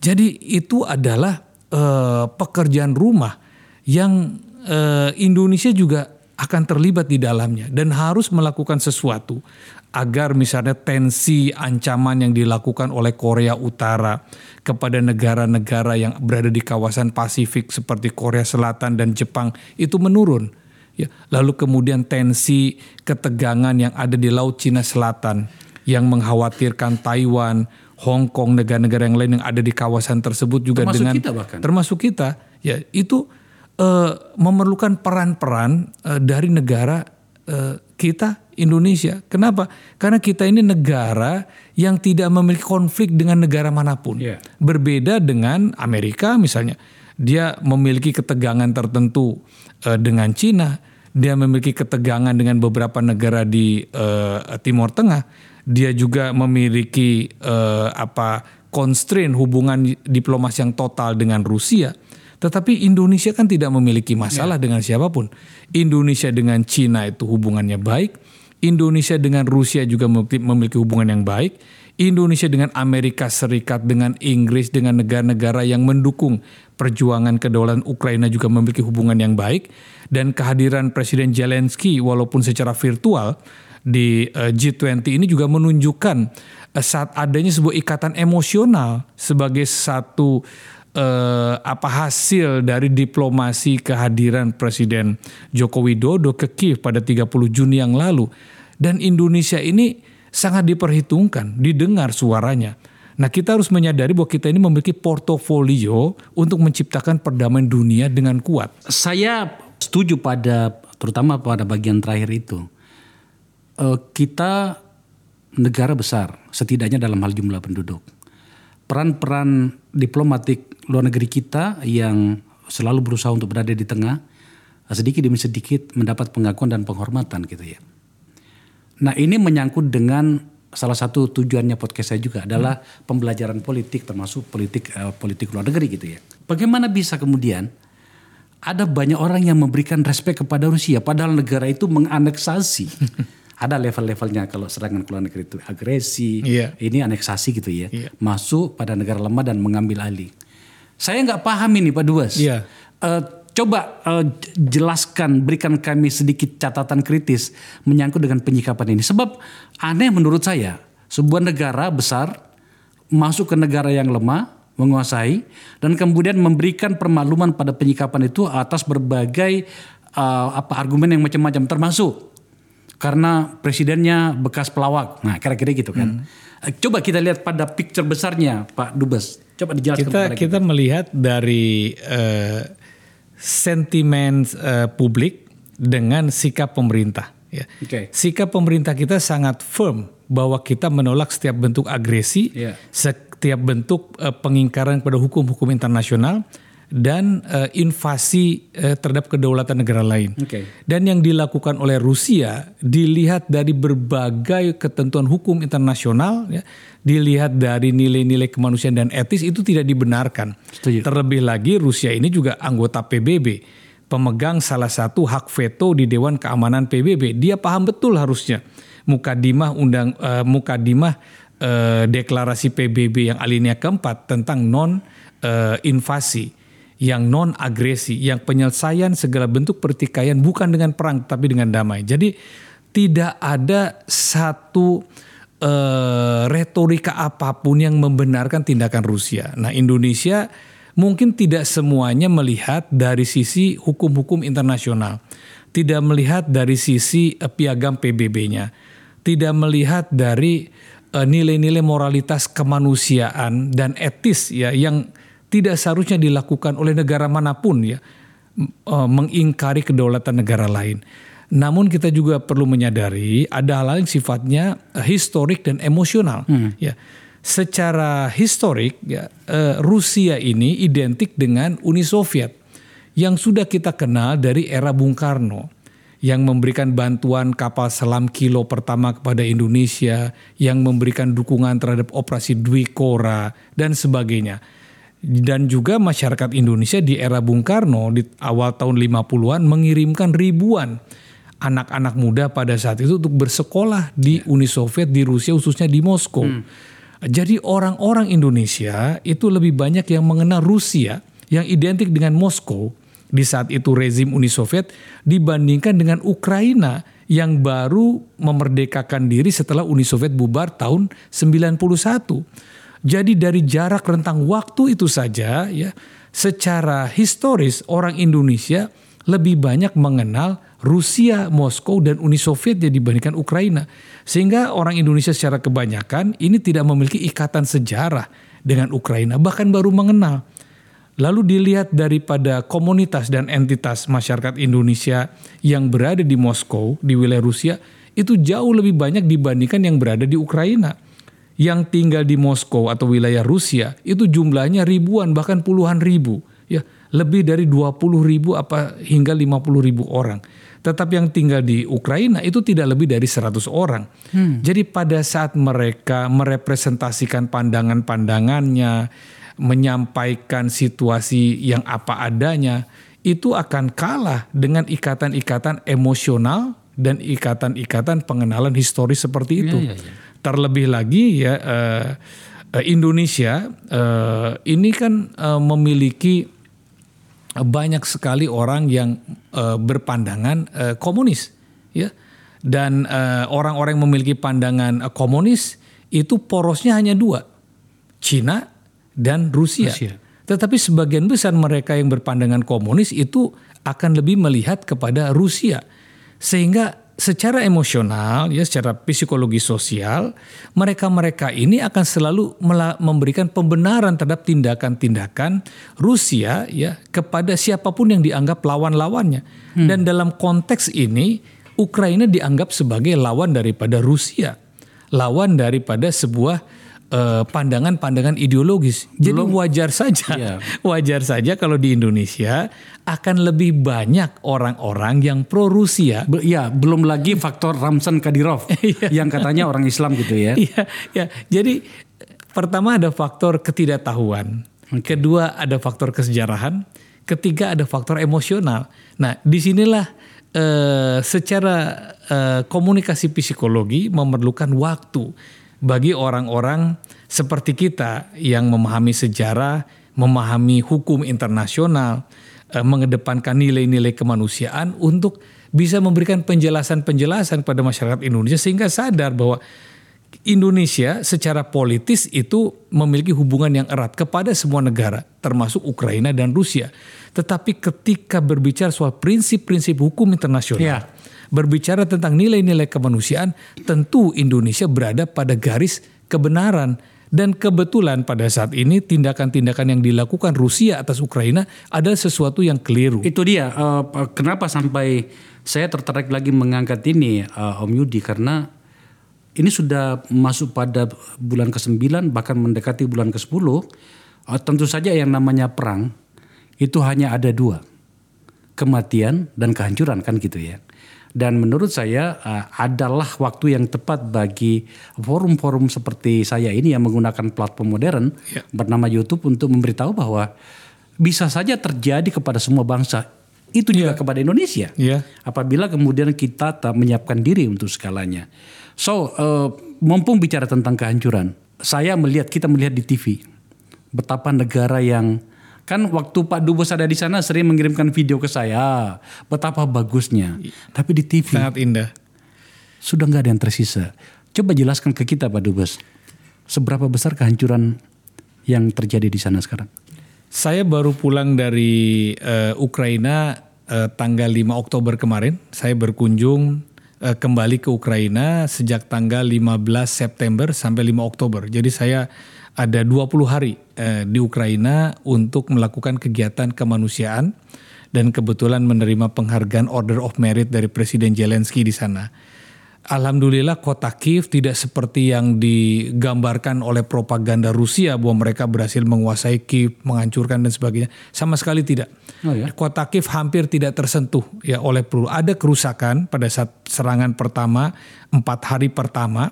Jadi itu adalah eh, pekerjaan rumah yang eh, Indonesia juga akan terlibat di dalamnya dan harus melakukan sesuatu agar misalnya tensi ancaman yang dilakukan oleh Korea Utara kepada negara-negara yang berada di kawasan Pasifik seperti Korea Selatan dan Jepang itu menurun. Ya, lalu kemudian tensi ketegangan yang ada di Laut Cina Selatan yang mengkhawatirkan Taiwan, Hong Kong, negara-negara yang lain yang ada di kawasan tersebut juga Termasuk dengan kita bahkan. termasuk kita, ya itu eh, memerlukan peran-peran eh, dari negara eh, kita Indonesia. Kenapa? Karena kita ini negara yang tidak memiliki konflik dengan negara mana pun. Iya. Berbeda dengan Amerika misalnya, dia memiliki ketegangan tertentu eh, dengan Cina, dia memiliki ketegangan dengan beberapa negara di eh, Timur Tengah, dia juga memiliki eh, apa constraint hubungan diplomasi yang total dengan Rusia. Tetapi Indonesia kan tidak memiliki masalah dengan siapa pun. Indonesia dengan Cina itu hubungannya baik. Indonesia dengan Rusia juga memiliki hubungan yang baik. Indonesia dengan Amerika Serikat, dengan Inggris, dengan negara-negara yang mendukung perjuangan kedaulatan Ukraina juga memiliki hubungan yang baik dan kehadiran Presiden Zelensky walaupun secara virtual di uh, G20 ini juga menunjukkan uh, saat adanya sebuah ikatan emosional sebagai satu uh, apa hasil dari diplomasi kehadiran Presiden Joko Widodo ke Kiev pada 30 Juni yang lalu dan Indonesia ini sangat diperhitungkan, didengar suaranya. Nah, kita harus menyadari bahwa kita ini memiliki portofolio untuk menciptakan perdamaian dunia dengan kuat. Saya setuju pada terutama pada bagian terakhir itu. Uh, kita negara besar, setidaknya dalam hal jumlah penduduk. Peran-peran diplomatik luar negeri kita yang selalu berusaha untuk berada di tengah, sedikit demi sedikit mendapat pengakuan dan penghormatan gitu ya. Nah ini menyangkut dengan salah satu tujuannya podcast saya juga adalah hmm. pembelajaran politik termasuk politik uh, politik luar negeri gitu ya. Bagaimana bisa kemudian ada banyak orang yang memberikan respek kepada Rusia padahal negara itu menganeksasi. ada level-levelnya kalau serangan ke luar negeri itu agresi, yeah. ini aneksasi gitu ya. Yeah. Masuk pada negara lemah dan mengambil alih. Saya nggak paham ini Pak Duas. Yeah. Uh, Coba uh, jelaskan, berikan kami sedikit catatan kritis menyangkut dengan penyikapan ini. Sebab aneh menurut saya, sebuah negara besar masuk ke negara yang lemah, menguasai, dan kemudian memberikan permakluman pada penyikapan itu atas berbagai uh, apa argumen yang macam-macam, termasuk karena presidennya bekas pelawak. Nah, kira-kira gitu kan. Hmm. Coba kita lihat pada picture besarnya, Pak Dubes. Coba dijelaskan. Kita kita, kita melihat dari uh, sentimen uh, publik dengan sikap pemerintah. Ya. Okay. Sikap pemerintah kita sangat firm bahwa kita menolak setiap bentuk agresi, yeah. setiap bentuk uh, pengingkaran pada hukum-hukum internasional dan uh, invasi uh, terhadap kedaulatan negara lain. Okay. Dan yang dilakukan oleh Rusia dilihat dari berbagai ketentuan hukum internasional, ya, dilihat dari nilai-nilai kemanusiaan dan etis itu tidak dibenarkan. Setuju. Terlebih lagi Rusia ini juga anggota PBB, pemegang salah satu hak veto di Dewan Keamanan PBB. Dia paham betul harusnya mukadimah undang uh, mukadimah uh, deklarasi PBB yang alinea keempat tentang non uh, invasi yang non agresi, yang penyelesaian segala bentuk pertikaian bukan dengan perang tapi dengan damai. Jadi tidak ada satu uh, retorika apa pun yang membenarkan tindakan Rusia. Nah, Indonesia mungkin tidak semuanya melihat dari sisi hukum-hukum internasional, tidak melihat dari sisi uh, piagam PBB-nya, tidak melihat dari uh, nilai-nilai moralitas kemanusiaan dan etis ya yang tidak seharusnya dilakukan oleh negara mana pun ya uh, mengingkari kedaulatan negara lain. Namun kita juga perlu menyadari ada hal-hal yang sifatnya uh, historik dan emosional. Hmm. Ya, secara historik ya uh, Rusia ini identik dengan Uni Soviet yang sudah kita kenal dari era Bung Karno yang memberikan bantuan kapal selam kilo pertama kepada Indonesia, yang memberikan dukungan terhadap operasi Dwi Kora dan sebagainya dan juga masyarakat Indonesia di era Bung Karno di awal tahun 50-an mengirimkan ribuan anak-anak muda pada saat itu untuk bersekolah di ya. Uni Soviet di Rusia khususnya di Moskow. Hmm. Jadi orang-orang Indonesia itu lebih banyak yang mengenal Rusia yang identik dengan Moskow di saat itu rezim Uni Soviet dibandingkan dengan Ukraina yang baru memerdekakan diri setelah Uni Soviet bubar tahun 91. Jadi dari jarak rentang waktu itu saja ya secara historis orang Indonesia lebih banyak mengenal Rusia, Moskow dan Uni Soviet dibandingkan Ukraina. Sehingga orang Indonesia secara kebanyakan ini tidak memiliki ikatan sejarah dengan Ukraina bahkan baru mengenal. Lalu dilihat daripada komunitas dan entitas masyarakat Indonesia yang berada di Moskow, di wilayah Rusia, itu jauh lebih banyak dibandingkan yang berada di Ukraina yang tinggal di Moskow atau wilayah Rusia itu jumlahnya ribuan bahkan puluhan ribu ya lebih dari 20 ribu apa hingga 50 ribu orang tetapi yang tinggal di Ukraina itu tidak lebih dari 100 orang hmm. jadi pada saat mereka merepresentasikan pandangan-pandangannya menyampaikan situasi yang apa adanya itu akan kalah dengan ikatan-ikatan emosional dan ikatan-ikatan pengenalan historis seperti itu. Ya, ya, ya. Terlebih lagi ya uh, Indonesia uh, ini kan uh, memiliki banyak sekali orang yang uh, berpandangan uh, komunis ya dan orang-orang uh, yang memiliki pandangan uh, komunis itu porosnya hanya dua Cina dan Rusia. Rusia. Tetapi sebagian besar mereka yang berpandangan komunis itu akan lebih melihat kepada Rusia. Sehingga secara emosional ya secara psikologi sosial mereka-mereka ini akan selalu memberikan pembenaran terhadap tindakan-tindakan Rusia ya kepada siapa pun yang dianggap lawan-lawannya. Hmm. Dan dalam konteks ini Ukraina dianggap sebagai lawan daripada Rusia. Lawan daripada sebuah Eh, pandangan-pandangan ideologis. Jadi Belum, wajar saja, iya. wajar saja kalau di Indonesia akan lebih banyak orang-orang yang pro Rusia. Be ya, belum lagi faktor Ramsan Kadyrov iya. yang katanya orang Islam gitu ya. Iya, ya. Jadi pertama ada faktor ketidaktahuan, kedua ada faktor kesejarahan, ketiga ada faktor emosional. Nah, di sinilah uh, secara uh, komunikasi psikologi memerlukan waktu bagi orang-orang seperti kita yang memahami sejarah, memahami hukum internasional, eh, mengedepankan nilai-nilai kemanusiaan untuk bisa memberikan penjelasan-penjelasan pada masyarakat Indonesia sehingga sadar bahwa Indonesia secara politis itu memiliki hubungan yang erat kepada semua negara, termasuk Ukraina dan Rusia. Tetapi ketika berbicara soal prinsip-prinsip hukum internasional, ya berbicara tentang nilai-nilai kemanusiaan, tentu Indonesia berada pada garis kebenaran. Dan kebetulan pada saat ini tindakan-tindakan yang dilakukan Rusia atas Ukraina adalah sesuatu yang keliru. Itu dia. Uh, kenapa sampai saya tertarik lagi mengangkat ini, uh, Om Yudi, karena ini sudah masuk pada bulan ke-9 bahkan mendekati bulan ke-10. Uh, tentu saja yang namanya perang itu hanya ada dua. Kematian dan kehancuran kan gitu ya. Dan menurut saya uh, adalah waktu yang tepat bagi forum-forum seperti saya ini yang menggunakan platform modern ya. bernama YouTube untuk memberitahu bahwa bisa saja terjadi kepada semua bangsa. Itu juga ya. kepada Indonesia. Ya. Apabila kemudian kita tak menyiapkan diri untuk skalanya. So, uh, mumpung bicara tentang kehancuran, saya melihat kita melihat di TV betapa negara yang Kan waktu Pak Dubes ada di sana sering mengirimkan video ke saya. Betapa bagusnya. Tapi di TV. Sangat indah. Sudah nggak ada yang tersisa. Coba jelaskan ke kita Pak Dubes. Seberapa besar kehancuran yang terjadi di sana sekarang? Saya baru pulang dari uh, Ukraina uh, tanggal 5 Oktober kemarin. Saya berkunjung uh, kembali ke Ukraina sejak tanggal 15 September sampai 5 Oktober. Jadi saya ada 20 hari eh, di Ukraina untuk melakukan kegiatan kemanusiaan dan kebetulan menerima penghargaan Order of Merit dari Presiden Zelensky di sana. Alhamdulillah kota Kiev tidak seperti yang digambarkan oleh propaganda Rusia bahwa mereka berhasil menguasai Kiev, menghancurkan dan sebagainya. Sama sekali tidak. Oh ya? Kota Kiev hampir tidak tersentuh ya oleh peluru. Ada kerusakan pada saat serangan pertama, empat hari pertama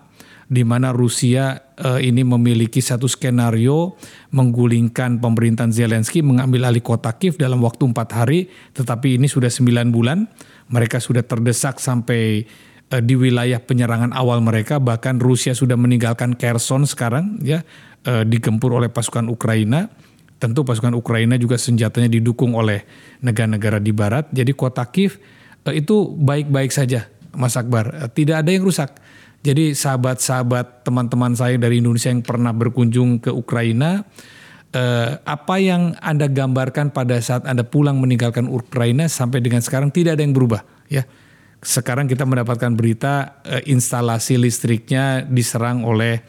di mana Rusia uh, ini memiliki satu skenario menggulingkan pemerintahan Zelensky mengambil alih kota Kiev dalam waktu empat hari, tetapi ini sudah sembilan bulan. Mereka sudah terdesak sampai uh, di wilayah penyerangan awal mereka, bahkan Rusia sudah meninggalkan Kherson sekarang, ya uh, digempur oleh pasukan Ukraina. Tentu pasukan Ukraina juga senjatanya didukung oleh negara-negara di Barat. Jadi kota Kiev itu baik-baik saja, Mas Akbar. Tidak ada yang rusak jadi sahabat-sahabat teman-teman saya dari Indonesia yang pernah berkunjung ke Ukraina, eh, apa yang Anda gambarkan pada saat Anda pulang meninggalkan Ukraina sampai dengan sekarang tidak ada yang berubah, ya. Sekarang kita mendapatkan berita eh, instalasi listriknya diserang oleh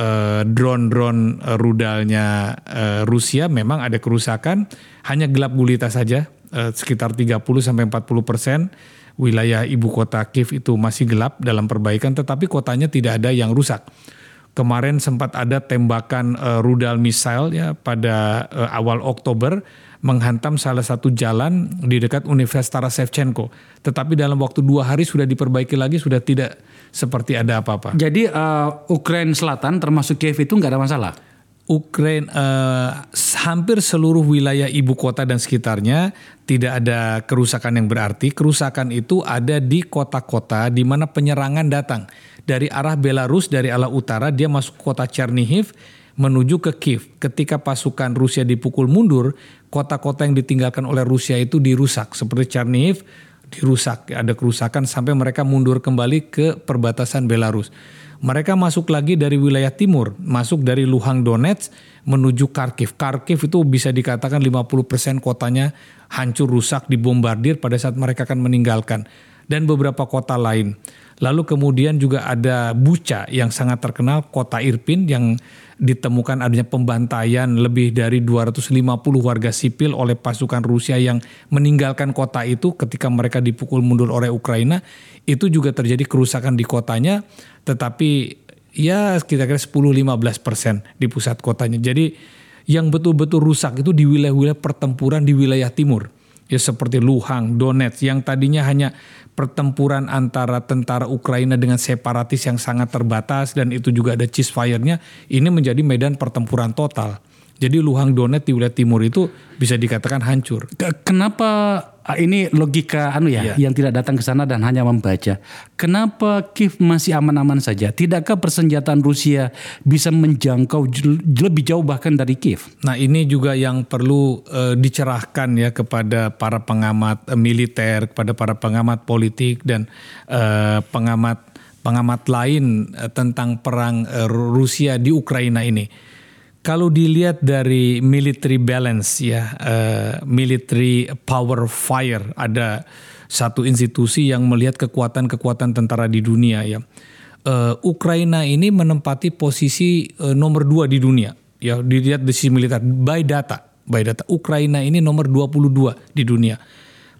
eh, drone-drone eh, rudalnya eh, Rusia memang ada kerusakan, hanya gelap gulita saja eh, sekitar 30 sampai 40 persen wilayah ibu kota Kiev itu masih gelap dalam perbaikan, tetapi kotanya tidak ada yang rusak. Kemarin sempat ada tembakan uh, rudal misil ya pada uh, awal Oktober menghantam salah satu jalan di dekat Universitas Taras Shevchenko. Tetapi dalam waktu dua hari sudah diperbaiki lagi, sudah tidak seperti ada apa-apa. Jadi uh, Ukraina Selatan termasuk Kiev itu nggak ada masalah? Ukraina uh, hampir seluruh wilayah ibu kota dan sekitarnya tidak ada kerusakan yang berarti. Kerusakan itu ada di kota-kota di mana penyerangan datang. dari arah Belarus dari arah utara dia masuk kota Chernihiv menuju ke Kiev. Ketika pasukan Rusia dipukul mundur, kota-kota yang ditinggalkan oleh Rusia itu dirusak seperti Chernihiv dirusak, ada kerusakan sampai mereka mundur kembali ke perbatasan Belarus. Mereka masuk lagi dari wilayah timur, masuk dari Luhang Donetsk menuju Kharkiv. Kharkiv itu bisa dikatakan 50% kotanya hancur rusak dibombardir pada saat mereka akan meninggalkan dan beberapa kota lain. Lalu kemudian juga ada Bucha yang sangat terkenal, kota Irpin yang ditemukan adanya pembantaian lebih dari 250 warga sipil oleh pasukan Rusia yang meninggalkan kota itu ketika mereka dipukul mundur oleh Ukraina. Itu juga terjadi kerusakan di kotanya, tetapi ya kira-kira 10-15 persen di pusat kotanya. Jadi yang betul-betul rusak itu di wilayah-wilayah pertempuran di wilayah timur ya seperti Luhang, Donetsk yang tadinya hanya pertempuran antara tentara Ukraina dengan separatis yang sangat terbatas dan itu juga ada ceasefire-nya, ini menjadi medan pertempuran total. Jadi Luhang Donetsk di wilayah timur itu bisa dikatakan hancur. Kenapa ah, ini logika anu ya, ya yang tidak datang ke sana dan hanya membaca. Kenapa Kiev masih aman-aman saja? Tidakkah persenjataan Rusia bisa menjangkau lebih jauh bahkan dari Kiev? Nah, ini juga yang perlu uh, dicerahkan ya kepada para pengamat uh, militer, kepada para pengamat politik dan uh, pengamat pengamat lain tentang perang Rusia di Ukraina ini kalau dilihat dari military balance ya, uh, military power fire, ada satu institusi yang melihat kekuatan-kekuatan tentara di dunia ya. Uh, Ukraina ini menempati posisi uh, nomor dua di dunia ya dilihat di sisi militer by data by data. Ukraina ini nomor 22 di dunia.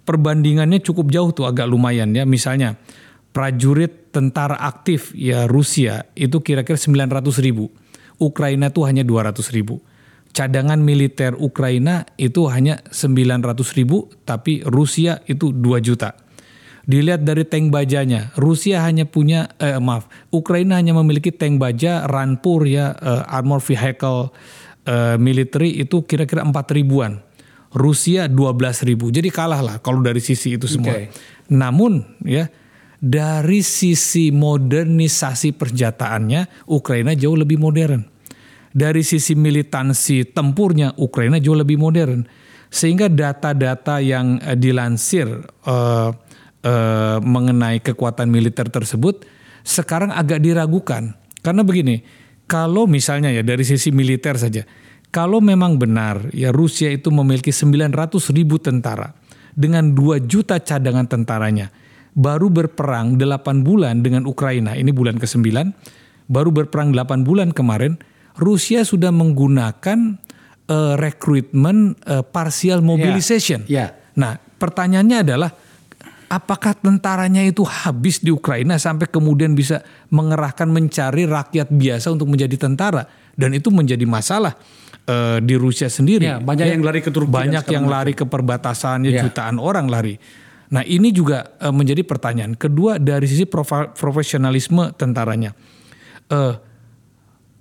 Perbandingannya cukup jauh tuh agak lumayan ya. Misalnya prajurit tentara aktif ya Rusia itu kira-kira 900 ribu Ukraina itu hanya 200 ribu. Cadangan militer Ukraina itu hanya 900 ribu, tapi Rusia itu 2 juta. Dilihat dari tank bajanya, Rusia hanya punya, eh, maaf, Ukraina hanya memiliki tank baja Ranpur ya, eh, armor vehicle eh, military itu kira-kira 4 ribuan. Rusia 12 ribu, jadi kalah lah kalau dari sisi itu semua. Okay. Namun ya dari sisi modernisasi persenjataannya Ukraina jauh lebih modern. Dari sisi militansi tempurnya Ukraina jauh lebih modern. Sehingga data-data yang uh, dilansir uh, uh, mengenai kekuatan militer tersebut sekarang agak diragukan. Karena begini, kalau misalnya ya dari sisi militer saja, kalau memang benar ya Rusia itu memiliki 900 ribu tentara dengan 2 juta cadangan tentaranya, baru berperang 8 bulan dengan Ukraina, ini bulan ke-9, baru berperang 8 bulan kemarin, Rusia sudah menggunakan uh, rekrutmen uh, partial mobilization. Yeah, yeah. Nah, pertanyaannya adalah apakah tentaranya itu habis di Ukraina sampai kemudian bisa mengerahkan mencari rakyat biasa untuk menjadi tentara dan itu menjadi masalah uh, di Rusia sendiri. Ya, banyak ya, yang lari ke Turki. Banyak yang lari ke perbatasannya ya. jutaan orang lari. Nah ini juga uh, menjadi pertanyaan. Kedua dari sisi profesionalisme tentaranya. Uh,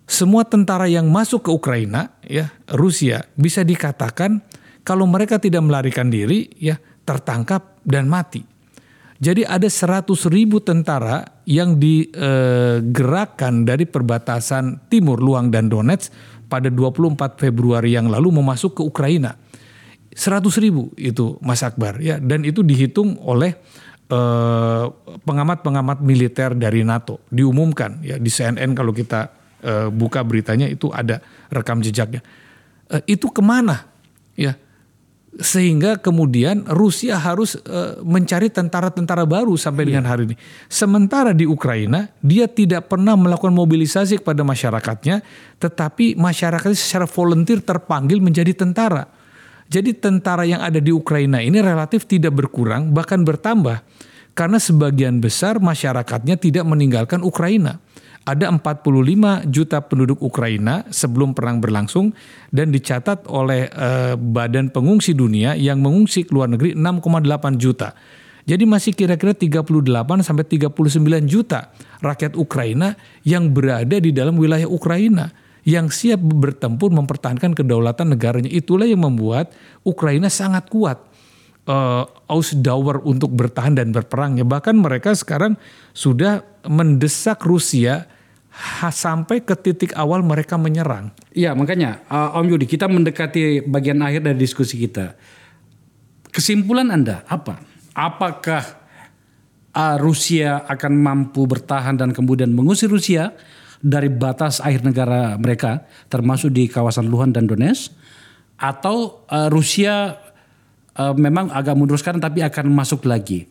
semua tentara yang masuk ke Ukraina, ya Rusia bisa dikatakan kalau mereka tidak melarikan diri, ya tertangkap dan mati. Jadi ada 100 ribu tentara yang digerakkan dari perbatasan timur Luang dan Donetsk pada 24 Februari yang lalu memasuk ke Ukraina 100 ribu itu Mas Akbar ya dan itu dihitung oleh eh, pengamat-pengamat militer dari NATO diumumkan ya di CNN kalau kita uh, buka beritanya itu ada rekam jejaknya uh, itu ke mana ya sehingga kemudian Rusia harus uh, mencari tentara-tentara baru sampai iya. dengan hari ini. Sementara di Ukraina dia tidak pernah melakukan mobilisasi kepada masyarakatnya, tetapi masyarakatnya secara volunteer terpanggil menjadi tentara. Jadi tentara yang ada di Ukraina ini relatif tidak berkurang, bahkan bertambah. Karena sebagian besar masyarakatnya tidak meninggalkan Ukraina. Ada 45 juta penduduk Ukraina sebelum perang berlangsung dan dicatat oleh eh, Badan Pengungsi Dunia yang mengungsi ke luar negeri 6,8 juta. Jadi masih kira-kira 38 sampai 39 juta rakyat Ukraina yang berada di dalam wilayah Ukraina yang siap bertempur mempertahankan kedaulatan negaranya. Itulah yang membuat Ukraina sangat kuat. Uh, Ausdauer untuk bertahan dan berperang ya bahkan mereka sekarang sudah mendesak Rusia sampai ke titik awal mereka menyerang. Iya makanya uh, Om Yudi kita mendekati bagian akhir dari diskusi kita. Kesimpulan Anda apa? Apakah uh, Rusia akan mampu bertahan dan kemudian mengusir Rusia dari batas akhir negara mereka termasuk di kawasan Luhan dan Donetsk atau uh, Rusia uh, memang agak mundur sekarang tapi akan masuk lagi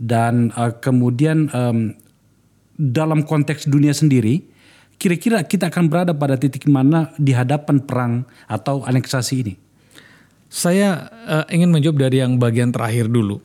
dan uh, kemudian um, dalam konteks dunia sendiri kira-kira kita akan berada pada titik mana di hadapan perang atau aneksasi ini Saya eh, ingin menjawab dari yang bagian terakhir dulu.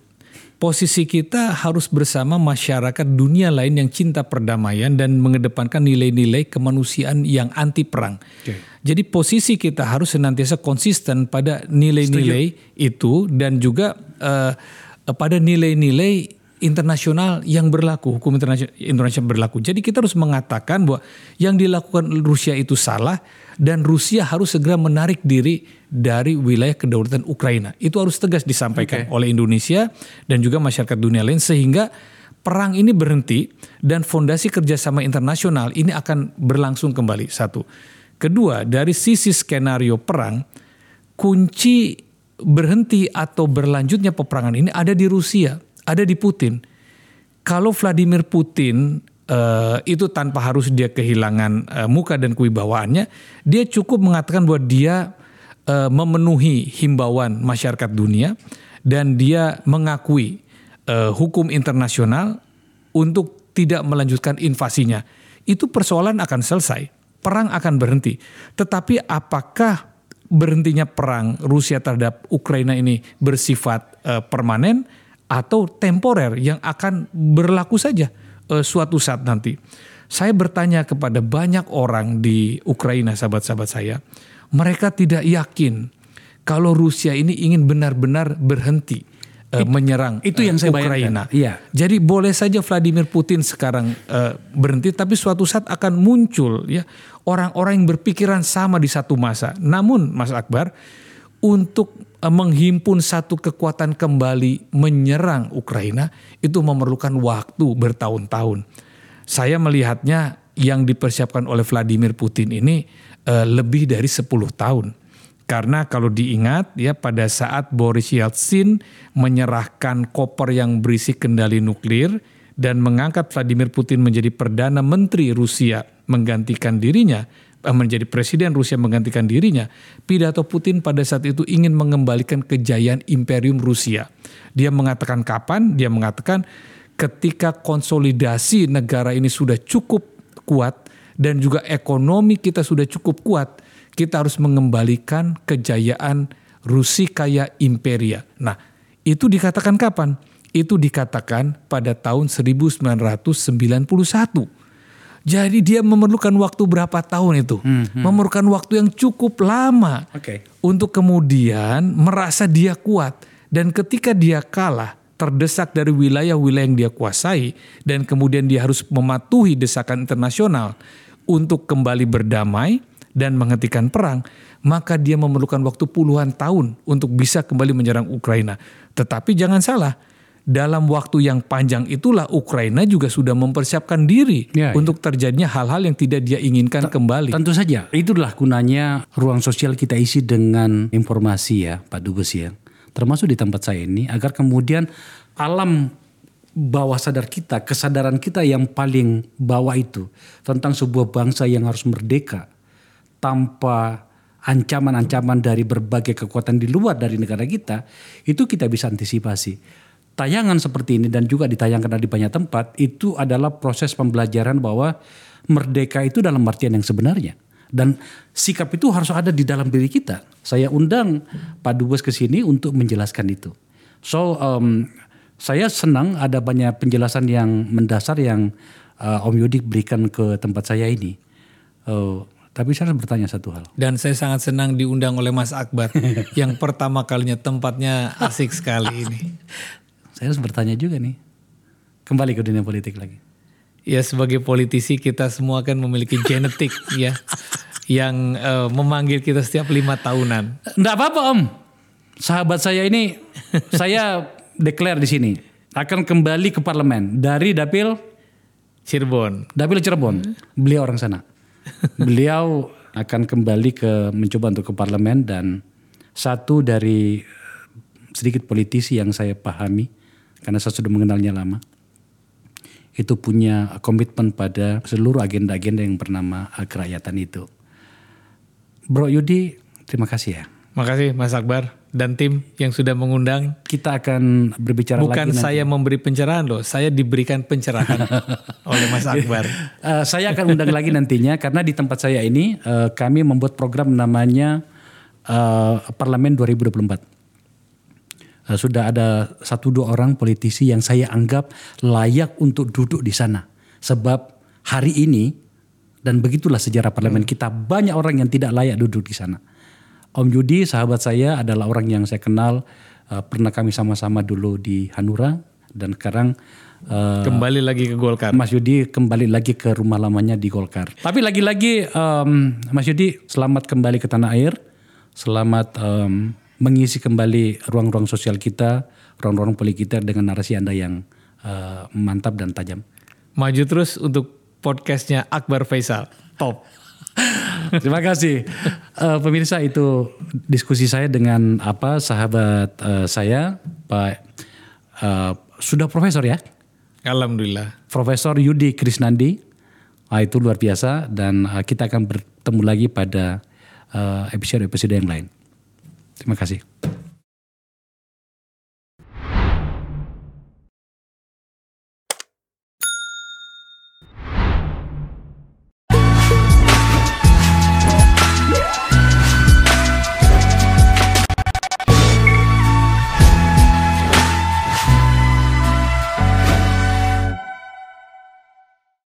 Posisi kita harus bersama masyarakat dunia lain yang cinta perdamaian dan mengedepankan nilai-nilai kemanusiaan yang anti perang. Oke. Jadi posisi kita harus senantiasa konsisten pada nilai-nilai itu dan juga eh, pada nilai-nilai internasional yang berlaku, hukum internasional Indonesia berlaku. Jadi kita harus mengatakan bahwa yang dilakukan Rusia itu salah dan Rusia harus segera menarik diri dari wilayah kedaulatan Ukraina. Itu harus tegas disampaikan oleh Indonesia dan juga masyarakat dunia lain sehingga perang ini berhenti dan fondasi kerjasama internasional ini akan berlangsung kembali. Satu. Kedua, dari sisi skenario perang, kunci berhenti atau berlanjutnya peperangan ini ada di Rusia, ada di Putin. Kalau Vladimir Putin eh, itu tanpa harus dia kehilangan eh, muka dan kewibawaannya, dia cukup mengatakan bahwa dia eh, memenuhi himbauan masyarakat dunia dan dia mengakui eh, hukum internasional untuk tidak melanjutkan invasinya. Itu persoalan akan selesai, perang akan berhenti. Tetapi apakah berhentinya perang Rusia terhadap Ukraina ini bersifat eh, permanen atau temporer yang akan berlaku saja eh, suatu saat nanti. Saya bertanya kepada banyak orang di Ukraina, sahabat-sahabat saya, mereka tidak yakin kalau Rusia ini ingin benar-benar berhenti eh, menyerang itu yang eh, saya Ukraina. bayangkan. Iya. Jadi boleh saja Vladimir Putin sekarang eh, berhenti, tapi suatu saat akan muncul ya orang-orang yang berpikiran sama di satu masa. Namun, Mas Akbar, untuk eh, menghimpun satu kekuatan kembali menyerang Ukraina itu memerlukan waktu bertahun-tahun. Saya melihatnya yang dipersiapkan oleh Vladimir Putin ini eh, lebih dari 10 tahun. Karena kalau diingat ya pada saat Boris Yeltsin menyerahkan koper yang berisi kendali nuklir dan mengangkat Vladimir Putin menjadi perdana menteri Rusia menggantikan dirinya eh, menjadi presiden Rusia menggantikan dirinya, pidato Putin pada saat itu ingin mengembalikan kejayaan imperium Rusia. Dia mengatakan kapan? Dia mengatakan ketika konsolidasi negara ini sudah cukup kuat dan juga ekonomi kita sudah cukup kuat, kita harus mengembalikan kejayaan Rusikaya Imperia. Nah, itu dikatakan kapan? Itu dikatakan pada tahun 1991. Jadi dia memerlukan waktu berapa tahun itu? Memerlukan waktu yang cukup lama Oke. untuk kemudian merasa dia kuat dan ketika dia kalah terdesak dari wilayah-wilayah yang dia kuasai dan kemudian dia harus mematuhi desakan internasional untuk kembali berdamai dan menghentikan perang, maka dia memerlukan waktu puluhan tahun untuk bisa kembali menyerang Ukraina. Tetapi jangan salah, dalam waktu yang panjang itulah Ukraina juga sudah mempersiapkan diri Ya, ya. untuk terjadinya hal-hal yang tidak dia inginkan kembali. Tentu saja, itulah gunanya ruang sosial kita isi dengan informasi ya Pak Dubes ya. Termasuk di tempat saya ini agar kemudian alam bawah sadar kita, kesadaran kita yang paling bawah itu tentang sebuah bangsa yang harus merdeka tanpa ancaman-ancaman dari berbagai kekuatan di luar dari negara kita, itu kita bisa antisipasi. Tayangan seperti ini dan juga ditayangkan di banyak tempat itu adalah proses pembelajaran bahwa merdeka itu dalam artian yang sebenarnya. Dan sikap itu harus ada di dalam diri kita. Saya undang Pak Dubes ke sini untuk menjelaskan itu. So, um, saya senang ada banyak penjelasan yang mendasar yang uh, Om Yudi berikan ke tempat saya ini. Uh, tapi saya harus bertanya satu hal. Dan saya sangat senang diundang oleh Mas Akbar yang pertama kalinya tempatnya asik sekali ini. Saya harus bertanya juga nih. Kembali ke dunia politik lagi. Ya sebagai politisi kita semua kan memiliki genetik ya yang eh, memanggil kita setiap lima tahunan. Enggak apa-apa Om. Sahabat saya ini saya declare di sini akan kembali ke parlemen dari dapil Cirebon. Dapil Cirebon. Beliau orang sana. Beliau akan kembali ke mencoba untuk ke parlemen dan satu dari sedikit politisi yang saya pahami karena saya sudah mengenalnya lama itu punya komitmen pada seluruh agenda-agenda yang bernama kerakyatan itu. Bro Yudi, terima kasih ya. Makasih Mas Akbar dan tim yang sudah mengundang. Kita akan berbicara Bukan lagi. nanti. saya memberi pencerahan loh, saya diberikan pencerahan oleh Mas Akbar. Eh, saya akan undang lagi nantinya karena di tempat saya ini eh, kami membuat program namanya eh, Parlemen 2024. Eh, sudah ada satu dua orang politisi yang saya anggap layak untuk duduk di sana. Sebab hari ini dan begitulah sejarah parlemen kita banyak orang yang tidak layak duduk di sana. Om Yudi sahabat saya adalah orang yang saya kenal eh, pernah kami sama-sama dulu di Hanura dan sekarang eh, Kembali lagi ke Golkar. Mas Yudi kembali lagi ke rumah lamanya di Golkar. Tapi lagi-lagi em, Mas Yudi selamat kembali ke tanah air, selamat em, mengisi kembali ruang-ruang sosial kita, ruang-ruang politik kita dengan narasi Anda yang eh, mantap dan tajam. Maju terus untuk podcastnya Akbar Faisal. Top. Terima kasih Eh, pemirsa itu diskusi saya dengan apa sahabat eh, saya Pak eh, sudah profesor ya, Alhamdulillah. Profesor Yudi Krisnandi. Ah, itu luar biasa dan eh, kita akan bertemu lagi pada episode-episode yang lain. Dime que así.